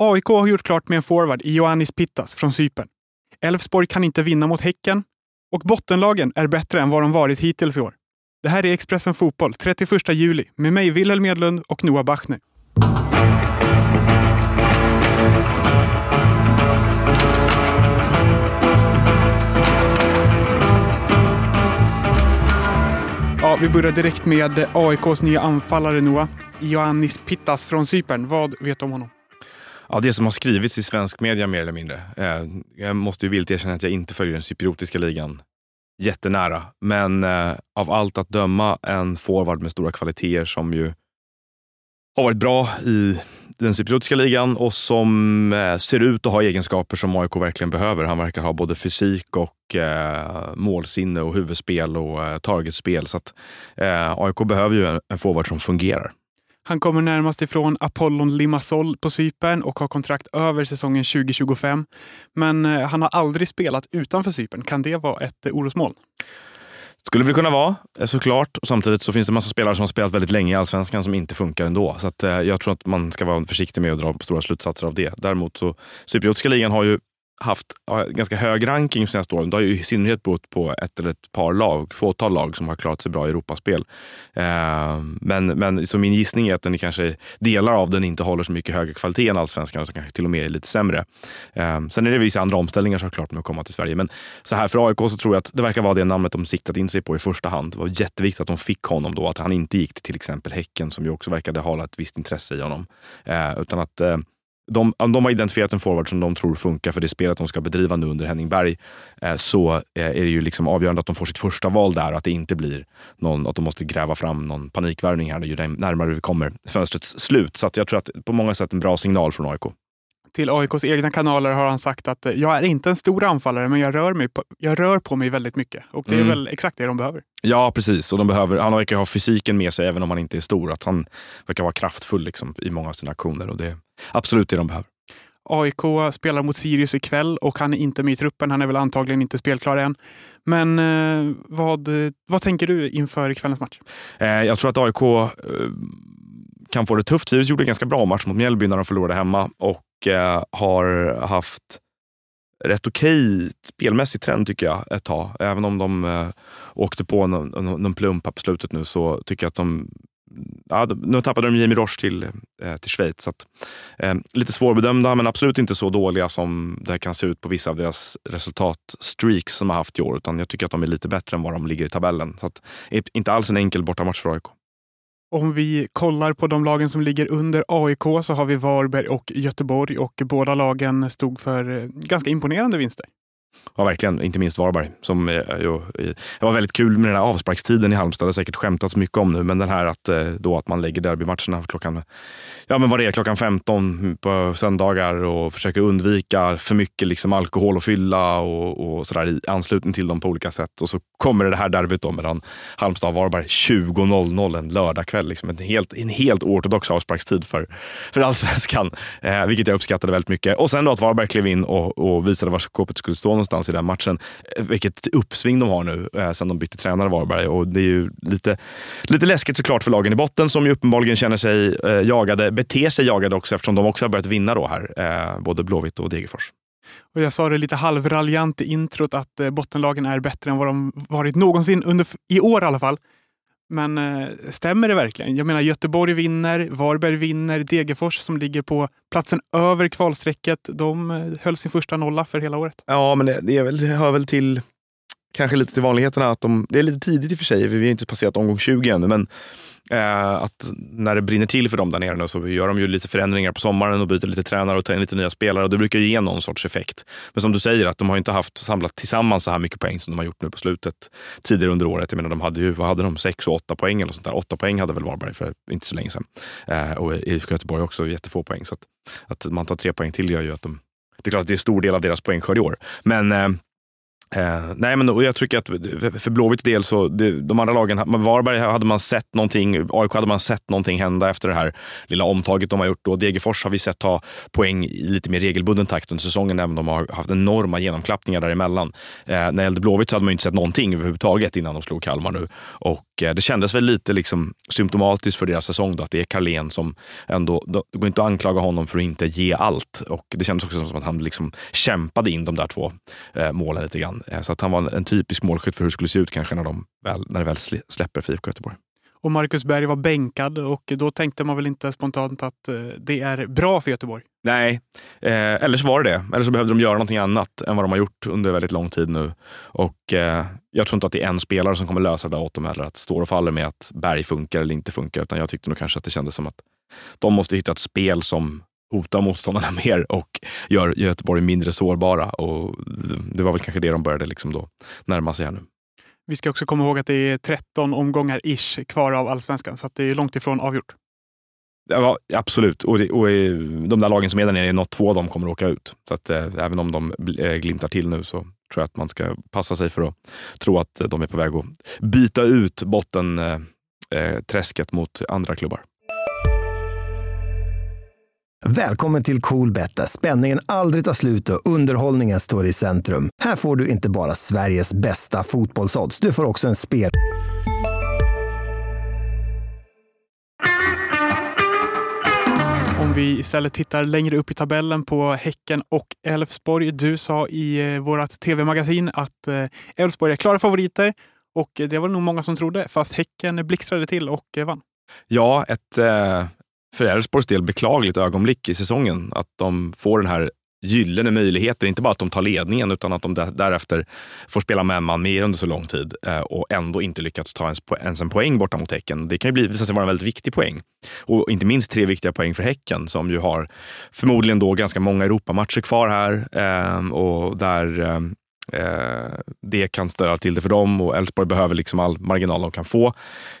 AIK har gjort klart med en forward i Ioannis Pittas från Cypern. Elfsborg kan inte vinna mot Häcken och bottenlagen är bättre än vad de varit hittills i år. Det här är Expressen Fotboll 31 juli med mig, Wilhelm Medlund och Noah Bachner. Ja, vi börjar direkt med AIKs nya anfallare Noah. Ioannis Pittas från Cypern. Vad vet du om honom? Ja, det som har skrivits i svensk media mer eller mindre. Eh, jag måste ju vilt erkänna att jag inte följer den cypriotiska ligan jättenära. Men eh, av allt att döma en forward med stora kvaliteter som ju har varit bra i den cypriotiska ligan och som eh, ser ut att ha egenskaper som AIK verkligen behöver. Han verkar ha både fysik och eh, målsinne och huvudspel och eh, targetspel. Så att, eh, AIK behöver ju en, en forward som fungerar. Han kommer närmast ifrån Apollon Limassol på Cypern och har kontrakt över säsongen 2025. Men eh, han har aldrig spelat utanför Cypern. Kan det vara ett eh, orosmoln? Skulle det kunna vara, eh, såklart. Samtidigt så finns det massa spelare som har spelat väldigt länge i Allsvenskan som inte funkar ändå. Så att, eh, jag tror att man ska vara försiktig med att dra stora slutsatser av det. Däremot så, Cypriotiska ligan har ju haft ganska hög ranking de senaste åren. Det har ju i synnerhet berott på ett eller ett par lag, fåtal lag som har klarat sig bra i Europaspel. Eh, men, men så min gissning är att den kanske delar av den inte håller så mycket högre kvalitet än allsvenskan, utan kanske till och med är lite sämre. Eh, sen är det vissa andra omställningar såklart med att komma till Sverige. Men så här för AIK så tror jag att det verkar vara det namnet de siktat in sig på i första hand. Det var jätteviktigt att de fick honom då, att han inte gick till till exempel Häcken som ju också verkade ha ett visst intresse i honom. Eh, utan att eh, de, de har identifierat en forward som de tror funkar för det spelet de ska bedriva nu under Henning Berg. Eh, så eh, är det ju liksom avgörande att de får sitt första val där och att det inte blir någon, att de måste gräva fram någon panikvärvning här ju närmare vi kommer fönstrets slut. Så jag tror att på många sätt en bra signal från AIK. Till AIKs egna kanaler har han sagt att jag är inte en stor anfallare, men jag rör, mig på, jag rör på mig väldigt mycket. Och det är mm. väl exakt det de behöver. Ja, precis. Och de behöver, han verkar ha fysiken med sig, även om han inte är stor. Att han verkar vara kraftfull liksom, i många av sina aktioner. Och det är absolut det de behöver. AIK spelar mot Sirius ikväll och han är inte med i truppen. Han är väl antagligen inte spelklar än. Men eh, vad, vad tänker du inför kvällens match? Eh, jag tror att AIK eh, kan få det tufft. Sirius gjorde en ganska bra match mot Mjällby när de förlorade hemma och eh, Eh, har haft rätt okej okay spelmässig trend tycker jag ett tag. Även om de eh, åkte på någon, någon plump på slutet nu så tycker jag att de ja, nu tappade de Jamie Roche till, eh, till Schweiz. Så att, eh, lite svårbedömda, men absolut inte så dåliga som det kan se ut på vissa av deras resultatstreaks som de har haft i år. Utan jag tycker att de är lite bättre än vad de ligger i tabellen. Så att, inte alls en enkel bortamatch för AIK. Om vi kollar på de lagen som ligger under AIK så har vi Varberg och Göteborg och båda lagen stod för eh, ganska imponerande vinster. Ja, verkligen. Inte minst Varberg. Som, eh, jo, eh, det var väldigt kul med den här avsparkstiden i Halmstad. Det har säkert skämtats mycket om nu, men den här att, eh, då att man lägger derbymatcherna klockan, ja, men vad det är, klockan 15 på söndagar och försöker undvika för mycket liksom alkohol och fylla och, och sådär i anslutning till dem på olika sätt. Och så kommer det här derbyt då mellan Halmstad och Varberg 20.00 en lördagkväll. Liksom en, helt, en helt ortodox avsparkstid för, för allsvenskan, eh, vilket jag uppskattade väldigt mycket. Och sen då att Varberg klev in och, och visade var skåpet skulle stå någonstans i den matchen. Vilket uppsving de har nu eh, sen de bytte tränare Varberg. Och det är ju lite, lite läskigt såklart för lagen i botten som ju uppenbarligen känner sig eh, jagade, beter sig jagade också eftersom de också har börjat vinna då här. Eh, både Blåvitt och Degerfors. Och jag sa det lite halvraljant i introt att eh, bottenlagen är bättre än vad de varit någonsin, under, i år i alla fall. Men eh, stämmer det verkligen? Jag menar Göteborg vinner, Varberg vinner, Degerfors som ligger på platsen över kvalstrecket. De eh, höll sin första nolla för hela året. Ja, men det, det, är väl, det hör väl till kanske lite till vanligheterna att de, det är lite tidigt i och för sig, vi har inte passerat omgång 20 ännu, men Eh, att när det brinner till för dem där nere nu så gör de ju lite förändringar på sommaren och byter lite tränare och tar in lite nya spelare. och Det brukar ge någon sorts effekt. Men som du säger, att de har inte haft samlat tillsammans så här mycket poäng som de har gjort nu på slutet tidigare under året. Jag menar, de hade ju, vad hade de, sex och åtta poäng eller sånt där. Åtta poäng hade väl Varberg för inte så länge sedan. Eh, och IFK Göteborg också jättefå poäng. Så att, att man tar tre poäng till gör ju att de... Det är klart att det är en stor del av deras poängskörd i år. Men eh, Eh, nej, men jag tycker att för Blåvitts del, så det, de andra lagen, Varberg hade man sett någonting, AIK hade man sett någonting hända efter det här lilla omtaget de har gjort. Och Degerfors har vi sett ta poäng i lite mer regelbunden takt under säsongen, även om de har haft enorma genomklappningar däremellan. Eh, när det gällde Blåvitt så hade man inte sett någonting överhuvudtaget innan de slog Kalmar nu. Och eh, det kändes väl lite liksom symptomatiskt för deras säsong då, att det är Carlén som ändå, det går inte att anklaga honom för att inte ge allt. Och det kändes också som att han liksom kämpade in de där två eh, målen lite grann. Eh, så att han var en typisk målskytt för hur det skulle se ut kanske när, de väl, när det väl släpper för IFK Göteborg. Och Marcus Berg var bänkad och då tänkte man väl inte spontant att eh, det är bra för Göteborg? Nej, eh, eller så var det det. Eller så behövde de göra någonting annat än vad de har gjort under väldigt lång tid nu. Och eh, Jag tror inte att det är en spelare som kommer lösa det åt dem heller. Att står och faller med att Berg funkar eller inte funkar. Utan jag tyckte nog kanske att det kändes som att de måste hitta ett spel som hotar motståndarna mer och gör Göteborg mindre sårbara. Och det var väl kanske det de började liksom då närma sig här nu. Vi ska också komma ihåg att det är 13 omgångar ish kvar av allsvenskan, så det är långt ifrån avgjort. Ja, absolut. Och, det, och de där lagen som är där nere, något två av dem kommer att åka ut. Så att, eh, även om de eh, glimtar till nu så tror jag att man ska passa sig för att tro att de är på väg att byta ut bottenträsket eh, mot andra klubbar. Välkommen till Coolbet där spänningen aldrig tar slut och underhållningen står i centrum. Här får du inte bara Sveriges bästa fotbollsodds, du får också en spel... Om vi istället tittar längre upp i tabellen på Häcken och Elfsborg. Du sa i eh, vårt tv-magasin att eh, Elfsborg är klara favoriter och det var nog många som trodde, fast Häcken blixtrade till och eh, vann. Ja, ett för Elfsborgs del beklagligt ögonblick i säsongen. Att de får den här gyllene möjligheten. Inte bara att de tar ledningen utan att de därefter får spela med man mer under så lång tid eh, och ändå inte lyckats ta ens, en poäng borta mot Häcken. Det kan ju bli, visa sig vara en väldigt viktig poäng. Och inte minst tre viktiga poäng för Häcken som ju har förmodligen då ganska många Europamatcher kvar här eh, och där eh, det kan störa till det för dem och Elfsborg behöver liksom all marginal de kan få.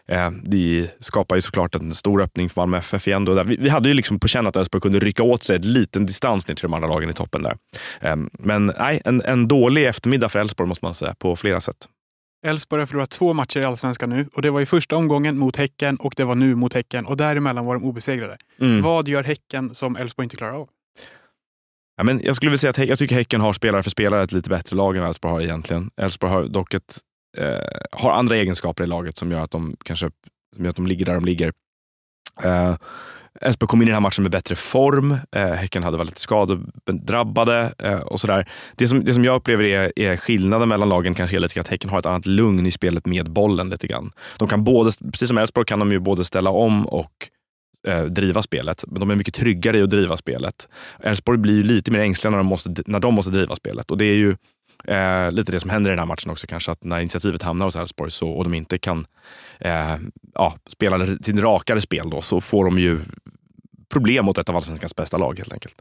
Eh, det skapar ju såklart en stor öppning för Malmö FF igen. Då. Vi, hade ju liksom på känn att Elfsborg kunde rycka åt sig en liten distans ner till de andra lagen i toppen där. Eh, men nej, en, en dålig eftermiddag för Elfsborg måste man säga på flera sätt. Elfsborg har förlorat två matcher i Allsvenskan nu och det var i första omgången mot Häcken och det var nu mot Häcken och däremellan var de obesegrade. Mm. Vad gör Häcken som Elfsborg inte klarar av? Ja, men jag skulle vilja säga att jag tycker Häcken har spelare för spelare ett lite bättre lag än Elfsborg har egentligen. Elfsborg har dock ett, eh, har andra egenskaper i laget som gör att de kanske som gör att de ligger där de ligger. Eh, Elfsborg kom in i den här matchen med bättre form. Eh, häcken hade varit lite skadedrabbade eh, och sådär. Det som, det som jag upplever är, är skillnaden mellan lagen kanske är lite att Häcken har ett annat lugn i spelet med bollen lite grann. De kan både, precis som Elfsborg kan de ju både ställa om och eh, driva spelet. Men de är mycket tryggare i att driva spelet. Elfsborg blir lite mer ängsliga när de måste, när de måste driva spelet. Och det är ju eh, lite det som händer i den här matchen också. Kanske att när initiativet hamnar hos Elfsborg och de inte kan eh, ja, spela sin rakare spel då, så får de ju problem mot ett av allsvenskans bästa lag helt enkelt.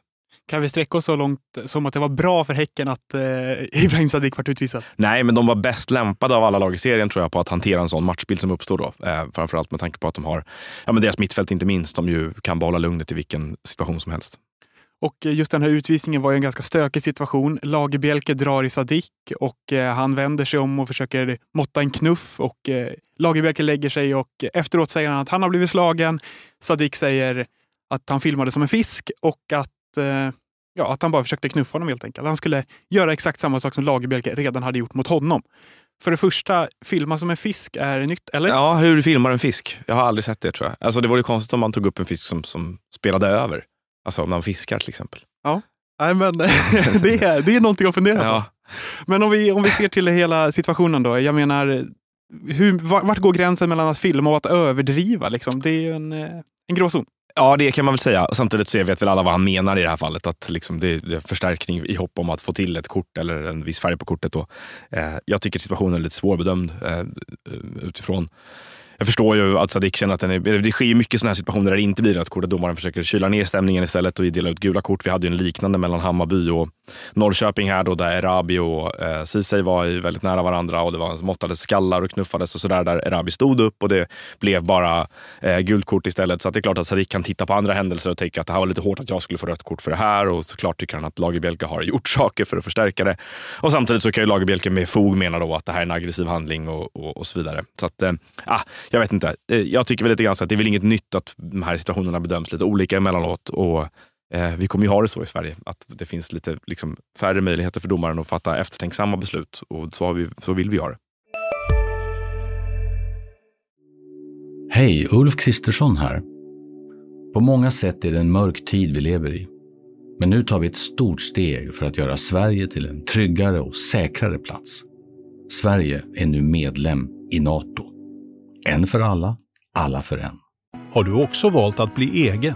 Kan vi sträcka oss så långt som att det var bra för Häcken att eh, Ibrahim Sadiq vart utvisad? Nej, men de var bäst lämpade av alla lag i serien tror jag på att hantera en sån matchbild som uppstår då. Eh, framförallt med tanke på att de har, ja men deras mittfält inte minst, de ju kan behålla lugnet i vilken situation som helst. Och just den här utvisningen var ju en ganska stökig situation. Lagerbielke drar i Sadik och eh, han vänder sig om och försöker måtta en knuff och eh, Lagerbielke lägger sig och efteråt säger han att han har blivit slagen. Sadik säger att han filmade som en fisk och att eh, ja, att han bara försökte knuffa honom helt enkelt. Han skulle göra exakt samma sak som Lagerbielke redan hade gjort mot honom. För det första, filma som en fisk är nytt, eller? Ja, hur filmar en fisk? Jag har aldrig sett det tror jag. Alltså, det vore konstigt om man tog upp en fisk som, som spelade över. Alltså om man fiskar till exempel. Ja, Nej, men, det, är, det är någonting att fundera ja. på. Men om vi, om vi ser till hela situationen då. Jag menar, hur, vart går gränsen mellan att filma och att överdriva? Liksom? Det är en, en gråzon. Ja, det kan man väl säga. Samtidigt så vet väl alla vad han menar i det här fallet. Att liksom det, är förstärkning i hopp om att få till ett kort eller en viss färg på kortet. Då. Eh, jag tycker situationen är lite svårbedömd eh, utifrån jag förstår ju att Sadik känner att den är, det sker mycket sådana här situationer där det inte blir rött kort. Att domaren försöker kyla ner stämningen istället och dela ut gula kort. Vi hade ju en liknande mellan Hammarby och Norrköping här då, där Erabi och eh, Ceesay var ju väldigt nära varandra och det var måttades skallar och knuffades och sådär, där Erabi stod upp och det blev bara eh, gult kort istället. Så det är klart att Sadiq kan titta på andra händelser och tänka att det här var lite hårt att jag skulle få rött kort för det här och såklart tycker han att Lagerbielke har gjort saker för att förstärka det. Och samtidigt så kan ju Lagerbielke med fog mena då att det här är en aggressiv handling och, och, och så vidare. Så att, eh, ah, jag vet inte. Eh, jag tycker väl lite grann så att det är väl inget nytt att de här situationerna bedöms lite olika emellanåt. Och, vi kommer ju ha det så i Sverige, att det finns lite liksom, färre möjligheter för domaren att fatta eftertänksamma beslut. Och så, vi, så vill vi göra det. Hej, Ulf Kristersson här. På många sätt är det en mörk tid vi lever i. Men nu tar vi ett stort steg för att göra Sverige till en tryggare och säkrare plats. Sverige är nu medlem i Nato. En för alla, alla för en. Har du också valt att bli egen?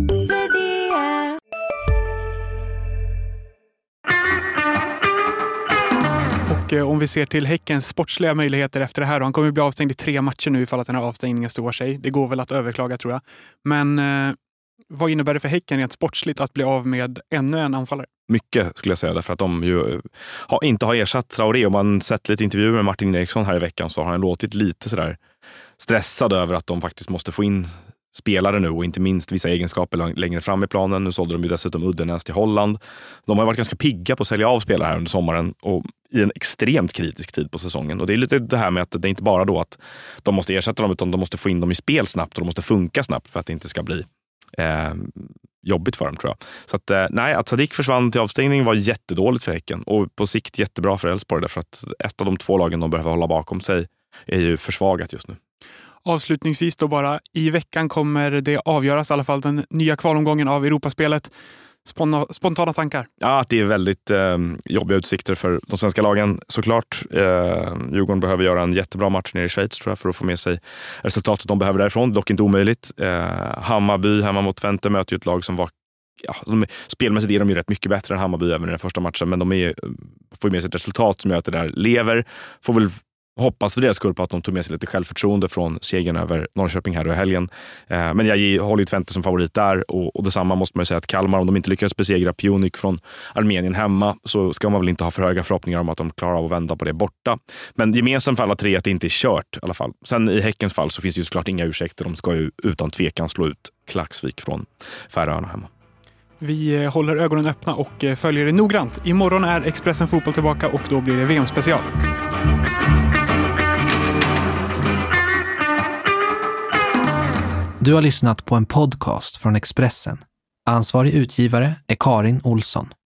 Och om vi ser till Häckens sportsliga möjligheter efter det här. Då, han kommer att bli avstängd i tre matcher nu ifall att den här avstängningen står sig. Det går väl att överklaga tror jag. Men eh, vad innebär det för Häcken rent sportsligt att bli av med ännu en anfallare? Mycket skulle jag säga, därför att de ju eh, har, inte har ersatt Traoré. Om man sett lite intervjuer med Martin Eriksson här i veckan så har han låtit lite sådär stressad över att de faktiskt måste få in spelare nu och inte minst vissa egenskaper längre fram i planen. Nu sålde de ju dessutom Uddenäs till Holland. De har varit ganska pigga på att sälja av spelare här under sommaren och i en extremt kritisk tid på säsongen. Och Det är lite det här med att det är inte bara då att de måste ersätta dem, utan de måste få in dem i spel snabbt och de måste funka snabbt för att det inte ska bli eh, jobbigt för dem tror jag. Så att, eh, nej, att Sadik försvann till avstängning var jättedåligt för Häcken och på sikt jättebra för Elfsborg därför att ett av de två lagen de behöver hålla bakom sig är ju försvagat just nu. Avslutningsvis då bara, i veckan kommer det avgöras i alla fall den nya kvalomgången av Europaspelet. Spontana tankar? Ja, att det är väldigt eh, jobbiga utsikter för de svenska lagen såklart. Eh, Djurgården behöver göra en jättebra match nere i Schweiz tror jag, för att få med sig resultatet de behöver därifrån. Dock inte omöjligt. Eh, Hammarby hemma mot Twente möter ju ett lag som var Ja, de, spelmässigt är de ju rätt mycket bättre än Hammarby även i den första matchen, men de är, får med sig ett resultat som gör att det där lever. Får väl hoppas för deras skull på att de tog med sig lite självförtroende från segern över Norrköping här i helgen. Eh, men jag håller ju Twente som favorit där och, och detsamma måste man ju säga att Kalmar, om de inte lyckas besegra Pionik från Armenien hemma så ska man väl inte ha för höga förhoppningar om att de klarar av att vända på det borta. Men gemensamt för alla tre är att det inte är kört i alla fall. Sen i Häckens fall så finns det ju såklart inga ursäkter. De ska ju utan tvekan slå ut Klaxvik från Färöarna hemma. Vi eh, håller ögonen öppna och eh, följer det noggrant. Imorgon är Expressen Fotboll tillbaka och då blir det VM-special. Du har lyssnat på en podcast från Expressen. Ansvarig utgivare är Karin Olsson.